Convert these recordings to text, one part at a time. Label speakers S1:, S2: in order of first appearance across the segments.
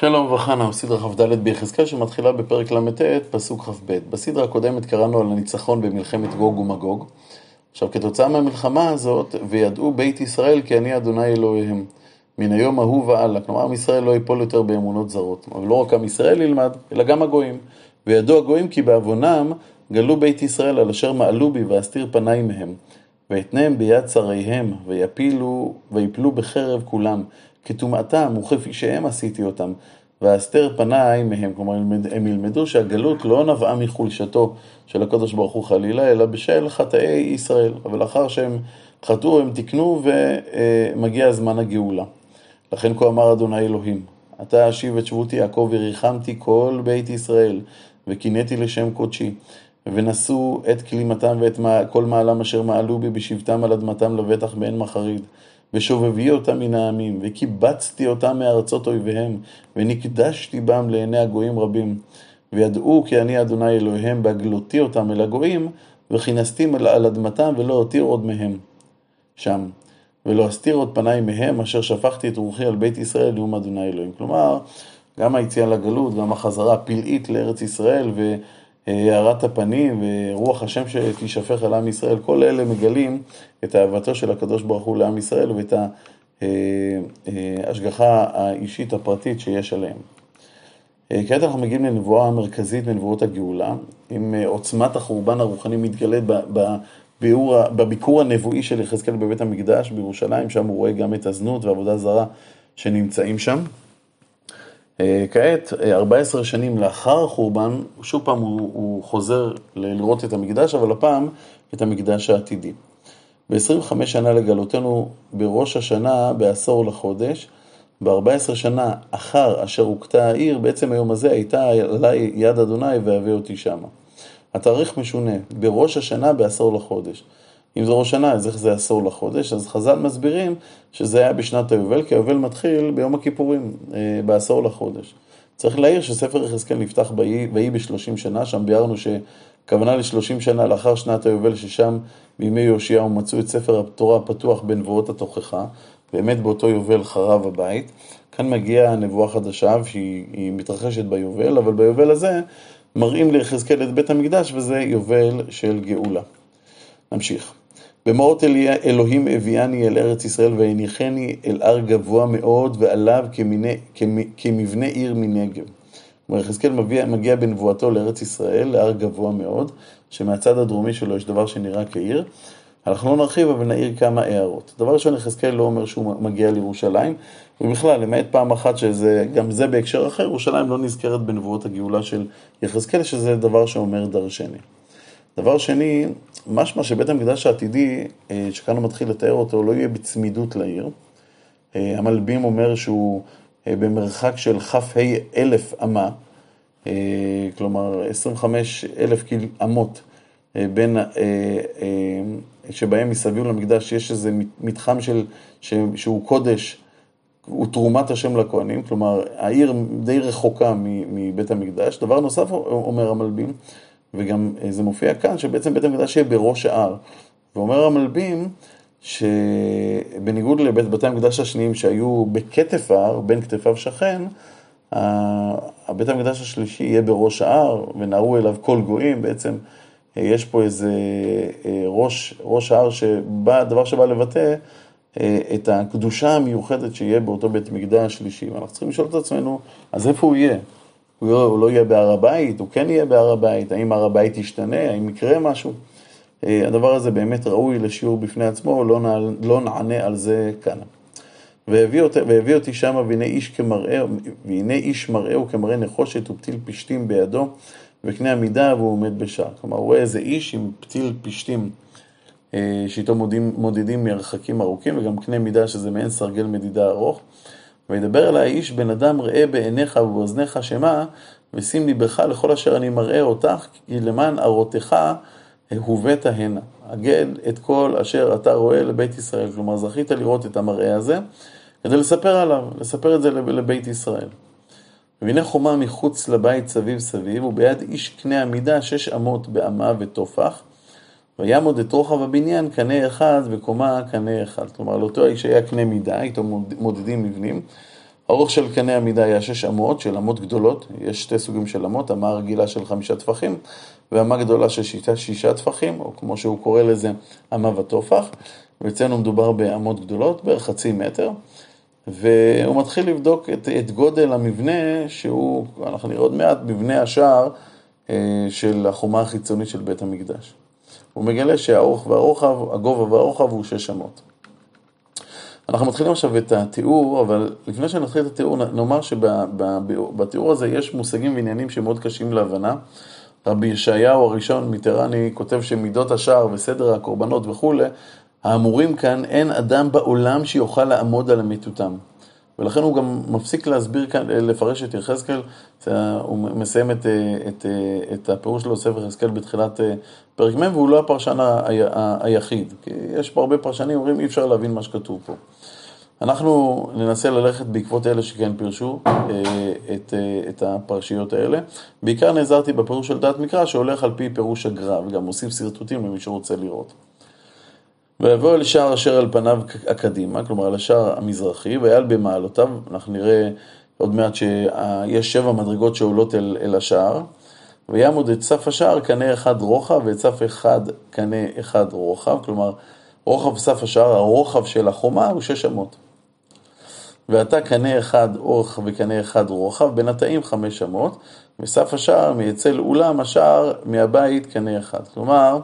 S1: שלום וברכה, אנחנו סדרה כ"ד ביחזקאל שמתחילה בפרק ל"ט, פסוק כ"ב. בסדרה הקודמת קראנו על הניצחון במלחמת גוג ומגוג. עכשיו, כתוצאה מהמלחמה הזאת, וידעו בית ישראל כי אני אדוני אלוהיהם. מן היום ההוא והלאה. כלומר, עם ישראל לא ייפול יותר באמונות זרות. אבל לא רק עם ישראל ילמד, אלא גם הגויים. וידעו הגויים כי בעוונם גלו בית ישראל על אשר מעלו בי ואסתיר פניי מהם. ואתנם ביד צריהם, ויפילו, ויפלו בחרב כולם. כטומאתם וכפי שהם עשיתי אותם, ואסתר פניי מהם, כלומר הם ילמדו שהגלות לא נבעה מחולשתו של הקדוש ברוך הוא חלילה, אלא בשל חטאי ישראל, אבל לאחר שהם חטאו הם תיקנו ומגיע זמן הגאולה. לכן כה אמר אדוני אלוהים, אתה אשיב את שבות יעקב וריחמתי כל בית ישראל, וקינאתי לשם קודשי. ונשאו את כלימתם ואת כל מעלם אשר מעלו בי בשבתם על אדמתם לבטח באין מחריד. ושובבי אותם מן העמים, וקיבצתי אותם מארצות אויביהם, ונקדשתי בם לעיני הגויים רבים. וידעו כי אני אדוני אלוהיהם בהגלותי אותם אל הגויים, וכינסתים על אדמתם ולא אותיר עוד מהם. שם. ולא אסתיר עוד פניי מהם, אשר שפכתי את רוחי על בית ישראל, נאום אדוני אלוהים. כלומר, גם היציאה לגלות, גם החזרה הפלאית לארץ ישראל, ו... הארת הפנים ורוח השם שתישפך על עם ישראל, כל אלה מגלים את אהבתו של הקדוש ברוך הוא לעם ישראל ואת ההשגחה האישית הפרטית שיש עליהם. כעת אנחנו מגיעים לנבואה המרכזית מנבואות הגאולה, עם עוצמת החורבן הרוחני מתגלה בביאור, בביקור הנבואי של יחזקאל בבית המקדש בירושלים, שם הוא רואה גם את הזנות ועבודה זרה שנמצאים שם. אה, כעת, 14 אה, שנים לאחר החורבן, שוב פעם הוא, הוא חוזר לראות את המקדש, אבל הפעם את המקדש העתידי. ב-25 שנה לגלותנו בראש השנה בעשור לחודש, ב-14 שנה אחר אשר הוכתה העיר, בעצם היום הזה הייתה עלי יד אדוני והביא אותי שמה. התאריך משונה, בראש השנה בעשור לחודש. אם זה ראש שנה, אז איך זה עשור לחודש? אז חז"ל מסבירים שזה היה בשנת היובל, כי היובל מתחיל ביום הכיפורים, אה, בעשור לחודש. צריך להעיר שספר יחזקאל נפתח ויהי בשלושים שנה, שם ביארנו שכוונה לשלושים שנה לאחר שנת היובל, ששם בימי יאשיהו מצאו את ספר התורה הפתוח בנבואות התוכחה, באמת באותו יובל חרב הבית. כאן מגיעה נבואה חדשה שהיא מתרחשת ביובל, אבל ביובל הזה מראים ליחזקאל את בית המקדש וזה יובל של גאולה. נמשיך. במאות אלוהים הביאני אל ארץ ישראל והניחני אל הר גבוה מאוד ועליו כמיני, כמבנה עיר מנגב. כלומר, יחזקאל מגיע, מגיע בנבואתו לארץ ישראל, להר גבוה מאוד, שמהצד הדרומי שלו יש דבר שנראה כעיר. אנחנו לא נרחיב, אבל נעיר כמה הערות. דבר ראשון, יחזקאל לא אומר שהוא מגיע לירושלים, ובכלל, למעט פעם אחת שזה, גם זה בהקשר אחר, ירושלים לא נזכרת בנבואות הגאולה של יחזקאל, שזה דבר שאומר דרשני. דבר שני, משמע שבית המקדש העתידי, אה, שכאן הוא מתחיל לתאר אותו, לא יהיה בצמידות לעיר. אה, המלבים אומר שהוא אה, במרחק של כ"ה אלף אמה, כלומר 25 אלף אמות בין, שבהם מסביב למקדש יש איזה מתחם של, שהוא קודש, הוא תרומת השם לכהנים, כלומר העיר די רחוקה מבית המקדש. דבר נוסף אומר המלבים, וגם אה, זה מופיע כאן, שבעצם בית המקדש יהיה בראש ההר. ואומר המלבים, שבניגוד לבית בתי המקדש השניים שהיו בכתף ההר, בין כתפיו שכן, הבית המקדש השלישי יהיה בראש ההר, ונערו אליו כל גויים, בעצם אה, יש פה איזה אה, ראש, ראש ההר שבא, דבר שבא לבטא את הקדושה המיוחדת שיהיה באותו בית מקדש שלישי. ואנחנו צריכים לשאול את עצמנו, אז איפה הוא יהיה? הוא לא, הוא לא יהיה בהר הבית, הוא כן יהיה בהר הבית, האם הר הבית ישתנה, האם יקרה משהו. אה, הדבר הזה באמת ראוי לשיעור בפני עצמו, לא, נע, לא נענה על זה כאן. והביא, אותי, והביא אותי שמה והנה איש כמראה, והנה איש מראהו כמראה נחושת ופתיל פשתים בידו, וקנה עמידה והוא עומד בשער. כלומר, הוא רואה איזה איש עם פתיל פשתים אה, שאיתו מודדים, מודדים מרחקים ארוכים, וגם קנה מידה שזה מעין סרגל מדידה ארוך. וידבר אל האיש בן אדם ראה בעיניך ובאוזניך שמע, ושים ליבך לכל אשר אני מראה אותך, כי למען ערותך הובאת הנה. הגד את כל אשר אתה רואה לבית ישראל. כלומר, זכית לראות את המראה הזה, כדי לספר עליו, לספר את זה לבית ישראל. והנה חומה מחוץ לבית סביב סביב, וביד איש קנה עמידה שש אמות באמה ותופח, ויעמוד את רוחב הבניין קנה אחד וקומה קנה אחד. כלומר, לאותו האיש היה קנה מידה, איתו מודדים מבנים. האורך של קנה המידה היה שש אמות, של אמות גדולות, יש שתי סוגים של אמות, אמה רגילה של חמישה טפחים, ואמה גדולה של שישה, שישה טפחים, או כמו שהוא קורא לזה, אמה ותופח, ואצלנו מדובר באמות גדולות, בערך חצי מטר, והוא מתחיל לבדוק את, את גודל המבנה, שהוא, אנחנו נראה עוד מעט, מבנה השער אה, של החומה החיצונית של בית המקדש. הוא מגלה שהאורך והרוחב, הגובה והרוחב הוא שש אמות. אנחנו מתחילים עכשיו את התיאור, אבל לפני שנתחיל את התיאור, נאמר שבתיאור הזה יש מושגים ועניינים שמאוד קשים להבנה. רבי ישעיהו הראשון מטרני כותב שמידות השער וסדר הקורבנות וכולי, האמורים כאן, אין אדם בעולם שיוכל לעמוד על אמיתותם. ולכן הוא גם מפסיק להסביר כאן, לפרש את יחזקאל, הוא מסיים את, את, את הפירוש שלו ספר יחזקאל בתחילת פרק מ', והוא לא הפרשן היחיד. כי יש פה הרבה פרשנים, אומרים אי אפשר להבין מה שכתוב פה. אנחנו ננסה ללכת בעקבות אלה שכן פירשו אה, את, אה, את הפרשיות האלה. בעיקר נעזרתי בפירוש של דעת מקרא שהולך על פי פירוש הגר"א, וגם מוסיף שרטוטים למי שרוצה לראות. ויבוא אל שער אשר על פניו הקדימה, כלומר על השער המזרחי, ויעל במעלותיו, אנחנו נראה עוד מעט שיש שבע מדרגות שעולות אל, אל השער, ויעמוד את סף השער קנה אחד רוחב ואת סף אחד קנה אחד רוחב, כלומר רוחב סף השער, הרוחב של החומה הוא שש אמות. ועתה קנה אחד אורך וקנה אחד רוחב, התאים חמש אמות, וסף השער מייצל אולם השער מהבית קנה אחד. כלומר,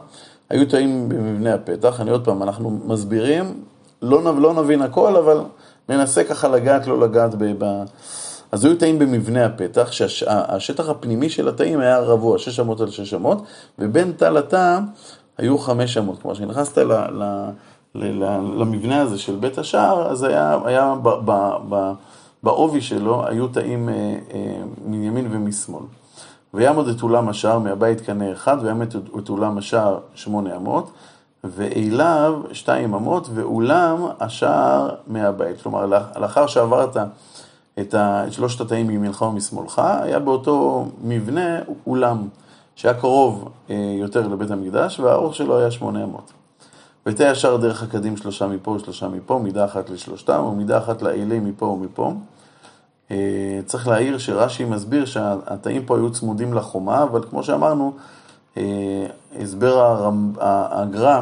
S1: היו תאים במבנה הפתח, אני עוד פעם, אנחנו מסבירים, לא, לא נבין הכל, אבל ננסה ככה לגעת, לא לגעת ב... ב... אז היו תאים במבנה הפתח, שהשטח הפנימי של התאים היה רבוע, שש אמות על שש אמות, ובין תא לתא היו חמש אמות. כלומר, כשנכנסת ל... ל... למבנה הזה של בית השער, אז היה, היה בעובי שלו, היו תאים אה, אה, מימין ומשמאל. ויעמוד את אולם השער מהבית קנה אחד, ויעמוד את אולם השער שמונה אמות, ואליו שתיים אמות, ואולם השער מהבית. כלומר, לאחר שעברת את, שלושת התאים מימינך ומשמאלך, היה באותו מבנה אולם, שהיה קרוב אה, יותר לבית המקדש, והאורך שלו היה שמונה אמות. ותא ישר דרך הקדים שלושה מפה ושלושה מפה, מידה אחת לשלושתם, ומידה אחת לאלי מפה ומפה. אה, צריך להעיר שרש"י מסביר שהתאים פה היו צמודים לחומה, אבל כמו שאמרנו, אה, הסבר הגר"א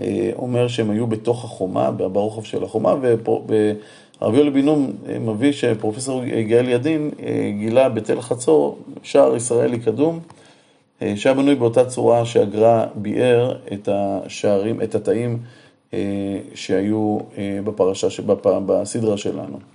S1: אה, אומר שהם היו בתוך החומה, ברוחב של החומה, והרבי יולי בן מביא שפרופסור גאל ידין גילה בתל חצור, שער ישראלי קדום, שהיה בנוי באותה צורה שהגר"א ביאר את השערים, את התאים שהיו בפרשה, בסדרה שלנו.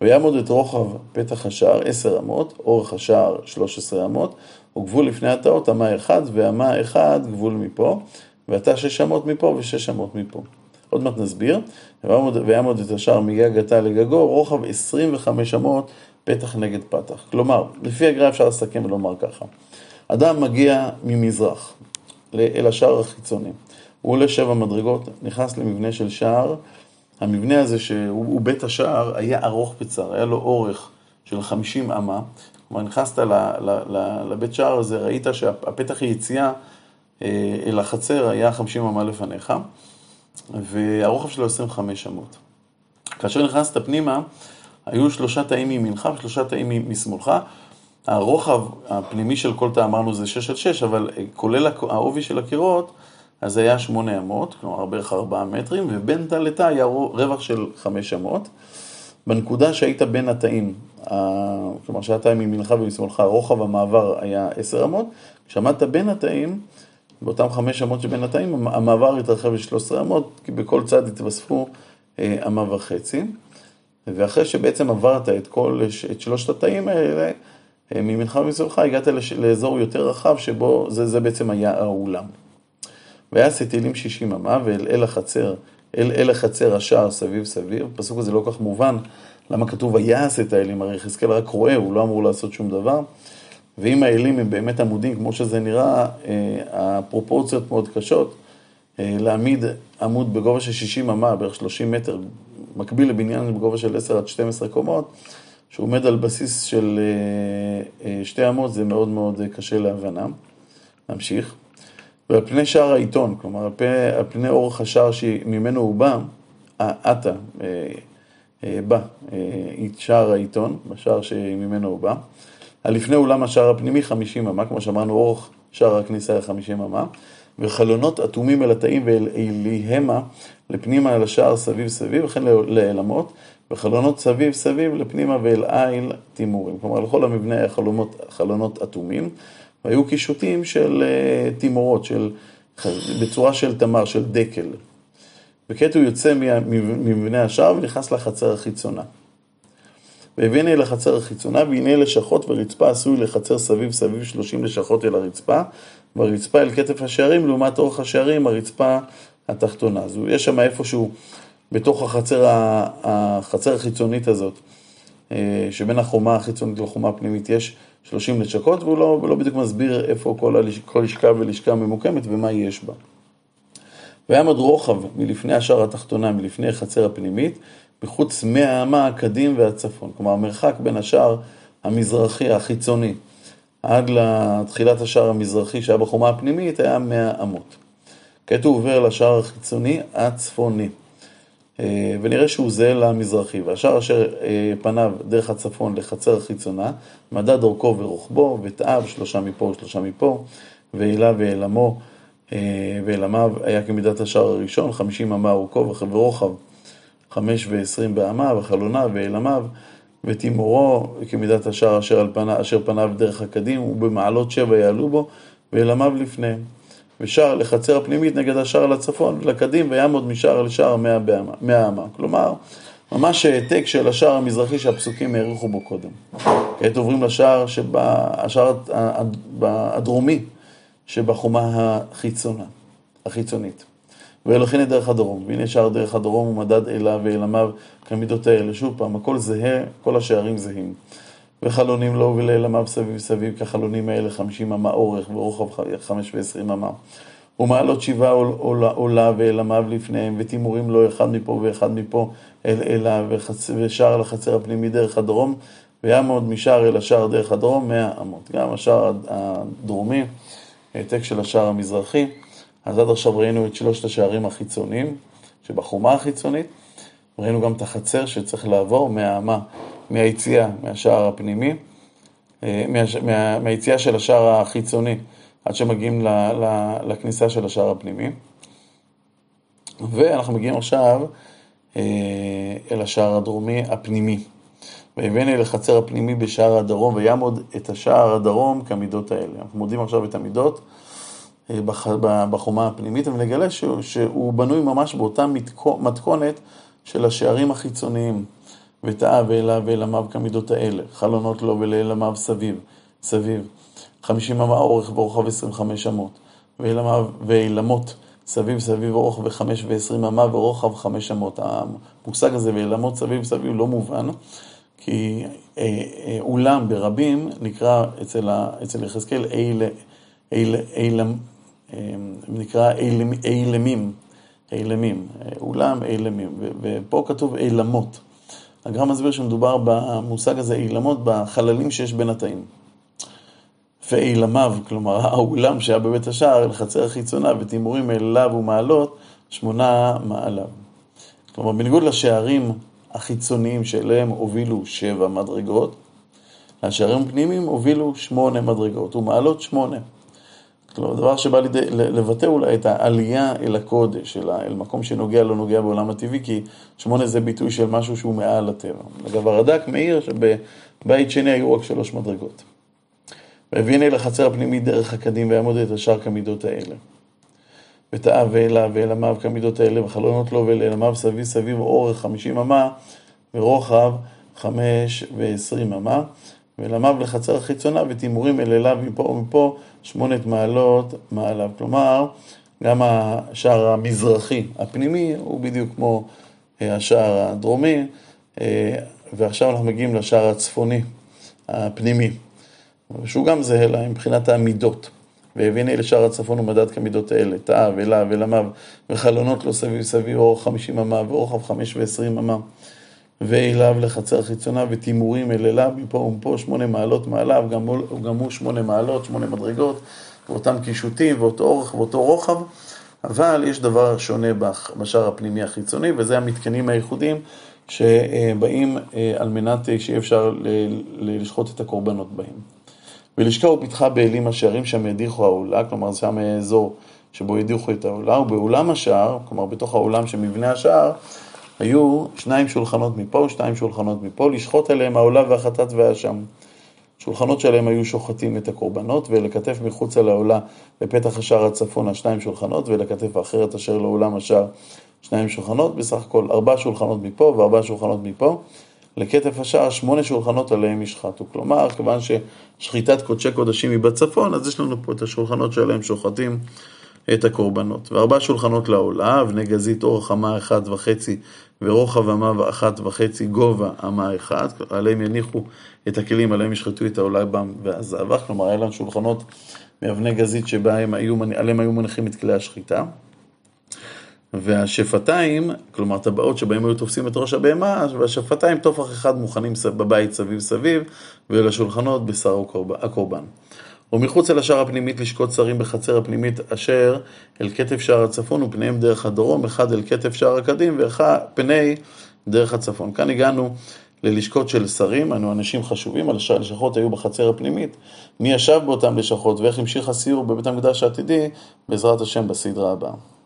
S1: ויעמוד את רוחב פתח השער עשר אמות, אורך השער שלוש עשרה אמות, וגבול לפני התאות אמה אחד, ואמה אחד גבול מפה, ועתה שש אמות מפה ושש אמות מפה. עוד מעט נסביר. ויעמוד, ויעמוד את השער מגג התא לגגו, רוחב עשרים וחמש אמות, פתח נגד פתח. כלומר, לפי הגרע אפשר לסכם ולומר ככה. אדם מגיע ממזרח אל השער החיצוני. הוא עולה שבע מדרגות, נכנס למבנה של שער, המבנה הזה שהוא בית השער היה ארוך וצר, היה לו אורך של 50 אמה. כלומר, נכנסת לבית שער הזה, ראית שהפתח היציאה אה, אל החצר היה 50 אמה לפניך, והרוחב שלו 25 אמות. כאשר נכנסת פנימה, היו שלושה תאים מימינך ושלושה תאים משמאלך. הרוחב הפנימי של כל תא אמרנו זה 6 על 6, אבל אה, כולל העובי של הקירות, אז היה שמונה אמות, כלומר בערך ארבעה מטרים, ובין תא לתא היה רווח של חמש אמות. בנקודה שהיית בין התאים, כלומר שהתא מימינך ומשמאלך, רוחב המעבר היה עשר אמות, כשעמדת בין התאים, באותם חמש אמות שבין התאים, המעבר התרחב ל-13 אמות, כי בכל צד התווספו אה, אמה וחצי. ואחרי שבעצם עברת את כל, את שלושת התאים האלה, אה, מימינך ומשמאלך, הגעת לאזור יותר רחב, שבו זה, זה בעצם היה האולם. ויעש את אלים שישים אמה, ואל אל החצר, אל אל החצר השער סביב סביב. הפסוק הזה לא כך מובן, למה כתוב ויעש את האלים, הרי יחזקאל רק רואה, הוא לא אמור לעשות שום דבר. ואם האלים הם באמת עמודים, כמו שזה נראה, אה, הפרופורציות מאוד קשות. אה, להעמיד עמוד בגובה של 60 אמה, בערך 30 מטר, מקביל לבניין בגובה של 10 עד 12 קומות, שעומד על בסיס של אה, שתי אמות, זה מאוד מאוד קשה להבנה. נמשיך. ועל פני שער העיתון, כלומר על פני, על פני אורך השער שממנו הוא בא, עטה, אה, בא, שער העיתון, בשער שממנו הוא בא. הלפני אולם השער הפנימי 50 אמה, כמו שאמרנו, אורך שער הכניסה היה 50 אמה, וחלונות אטומים אל התאים ואל אליהמה לפנימה אל השער סביב סביב, וכן לעלמות, וחלונות סביב סביב לפנימה ואל איל תימורים. כלומר, לכל המבנה היה חלונות אטומים, והיו קישוטים של תימורות, של, בצורה של תמר, של דקל. וכעת הוא יוצא ממבנה השער ונכנס לחצר החיצונה. והבאני אל החצר החיצונה, והנה לשכות ורצפה עשוי לחצר סביב סביב שלושים לשכות אל הרצפה, והרצפה אל כתף השערים, לעומת אורך השערים, הרצפה התחתונה. אז יש שם איפשהו, בתוך החצר, החצר החיצונית הזאת, אה, שבין החומה החיצונית לחומה הפנימית יש שלושים לשכות, והוא לא, לא בדיוק מסביר איפה כל, הלש, כל לשכה ולשכה ממוקמת ומה יש בה. ויעמוד רוחב מלפני השער התחתונה, מלפני החצר הפנימית, מחוץ מהאמה הקדים והצפון. כלומר, המרחק בין השער המזרחי, החיצוני, עד לתחילת השער המזרחי שהיה בחומה הפנימית, היה 100 אמות. כעת הוא עובר לשער החיצוני הצפוני, אה, ונראה שהוא זהה למזרחי, והשער אשר אה, פניו דרך הצפון לחצר החיצונה, מדד אורכו ורוחבו, ותאב שלושה מפה ושלושה מפה, ואלה ואלמו אה, ואלמיו היה כמידת השער הראשון, חמישים אמה אורכו ורוחב חמש ועשרים באמה, וחלונה ואלמיו, ותימורו כמידת השער אשר, פניו, אשר פניו דרך הקדים, ובמעלות שבע יעלו בו, ואלמיו לפניהם. ושער לחצר הפנימית נגד השער לצפון ולקדים, ויעמוד משער לשער מאה אמה. כלומר, ממש העתק של השער המזרחי שהפסוקים האריכו בו קודם. כעת עוברים לשער שבה, השער הדרומי שבחומה החיצונה, החיצונית. את דרך הדרום, והנה שער דרך הדרום הוא מדד אליו ואלמיו כמידות האלה. שוב פעם, הכל זהה, כל השערים זהים. וחלונים לו ולאלמיו סביב סביב, כחלונים האלה חמישים אמה אורך ורוחב חמש ועשרים אמה. ומעלות שבעה עולה, עולה ואלמיו לפניהם, ותימורים לו אחד מפה ואחד מפה אל אלה, ושער לחצר הפנימי דרך הדרום, ויעמוד משער אל השער דרך הדרום מאה אמות. גם השער הדרומי, העתק של השער המזרחי. אז עד עכשיו ראינו את שלושת השערים החיצוניים, שבחומה החיצונית, ראינו גם את החצר שצריך לעבור מהאמה, מהיציאה, מהשער הפנימי, אה, מה, מה, מהיציאה של השער החיצוני, עד שמגיעים ל, ל, לכניסה של השער הפנימי. ואנחנו מגיעים עכשיו אה, אל השער הדרומי הפנימי. והבאני לחצר הפנימי בשער הדרום, ויעמוד את השער הדרום כמידות האלה. אנחנו מודדים עכשיו את המידות. בחומה הפנימית, ונגלה שהוא, שהוא בנוי ממש באותה מתכונת של השערים החיצוניים. ותאה ואלה ואלמיו כמידות האלה, חלונות לו ולאלמיו סביב, סביב, חמישים אמה אורך ורוחב עשרים וחמש אמות, ואלמיו ואילמות סביב סביב אורך וחמש ועשרים אמה ורוחב חמש אמות. המושג הזה ואילמות סביב סביב לא מובן, כי אה, אה, אולם ברבים נקרא אצל יחזקאל אילם, אמ, נקרא אילמים, אילמים, אולם אילמים, ופה כתוב אילמות. הגרם מסביר שמדובר במושג הזה אילמות בחללים שיש בין התאים. ואילמיו, כלומר האולם שהיה בבית השער, אל חצר החיצונה, ותימורים אליו ומעלות, שמונה מעליו. כלומר, בניגוד לשערים החיצוניים שאליהם הובילו שבע מדרגות, השערים הפנימיים הובילו שמונה מדרגות, ומעלות שמונה. כלומר, דבר שבא לידי, לבטא אולי את העלייה אל הקודש, אל, אל מקום שנוגע לא נוגע בעולם הטבעי, כי שמונה זה ביטוי של משהו שהוא מעל הטבע. אגב, הרד"ק מעיר שבבית שני היו רק שלוש מדרגות. והביאני לחצר הפנימית דרך הקדים ויעמוד את השאר כמידות האלה. ותאה ואלה ואלמיו כמידות האלה, וחלונות לו ולאלמיו סביב סביב אורך חמישים אמה ורוחב חמש ועשרים אמה. ולמיו לחצר החיצונה ותימורים אל אליו מפה ומפה שמונת מעלות מעליו. כלומר, גם השער המזרחי הפנימי הוא בדיוק כמו אה, השער הדרומי, אה, ועכשיו אנחנו מגיעים לשער הצפוני הפנימי, שהוא גם זהה לה מבחינת המידות. והביני לשער הצפון ומדד כמידות האלה, תאה ואלה ולמיו, וחלונות לו סביב סביב אורך חמישים אמה ואורחב חמש ועשרים אמה. ואליו לחצר חיצונה ותימורים אל אליו מפה ומפה שמונה מעלות מעליו, גם הוא, גם הוא שמונה מעלות, שמונה מדרגות, ואותם קישוטים ואותו אורך ואותו רוחב, אבל יש דבר שונה בשער הפנימי החיצוני, וזה המתקנים הייחודיים שבאים על מנת שיהיה אפשר לשחוט את הקורבנות בהם. ולשכה ופיתחה באלים השערים שם ידיחו העולה, כלומר שם אזור שבו ידיחו את העולה, ובאולם השער, כלומר בתוך האולם של מבנה השער, היו שניים שולחנות מפה, שתיים שולחנות מפה, לשחוט עליהם העולה והחטאת והאשם. שולחנות שלהם היו שוחטים את הקורבנות, ולכתף מחוץ על העולה בפתח השער הצפון השניים שולחנות, ולכתף האחרת אשר לאולם השער שניים שולחנות, בסך הכל ארבע שולחנות מפה וארבע שולחנות מפה. לכתף השער שמונה שולחנות עליהם ישחטו. כלומר, כיוון ששחיטת קודשי קודשים היא בצפון, אז יש לנו פה את השולחנות שעליהם שוחטים את הקורבנות. וארבע שולחנות לעולה, אבני גזית אורך אמה אחד וחצי ורוחב אמה אחת וחצי גובה אמה אחד, עליהם יניחו את הכלים, עליהם ישחטו את העולה בם והזבח, כלומר היה לנו שולחנות מאבני גזית שעליהם היו, היו מניחים את כלי השחיטה. והשפתיים, כלומר טבעות שבהם היו תופסים את ראש הבהמה, והשפתיים טופח אחד מוכנים בבית סביב סביב, ולשולחנות בשר הקורבן. ומחוץ אל השער הפנימית לשקוט שרים בחצר הפנימית אשר אל כתף שער הצפון ופניהם דרך הדרום, אחד אל כתף שער הקדים ופני דרך הצפון. כאן הגענו ללשכות של שרים, אנו אנשים חשובים, הלשכות היו בחצר הפנימית. מי ישב באותן לשכות ואיך המשיך הסיור בבית המקדש העתידי, בעזרת השם בסדרה הבאה.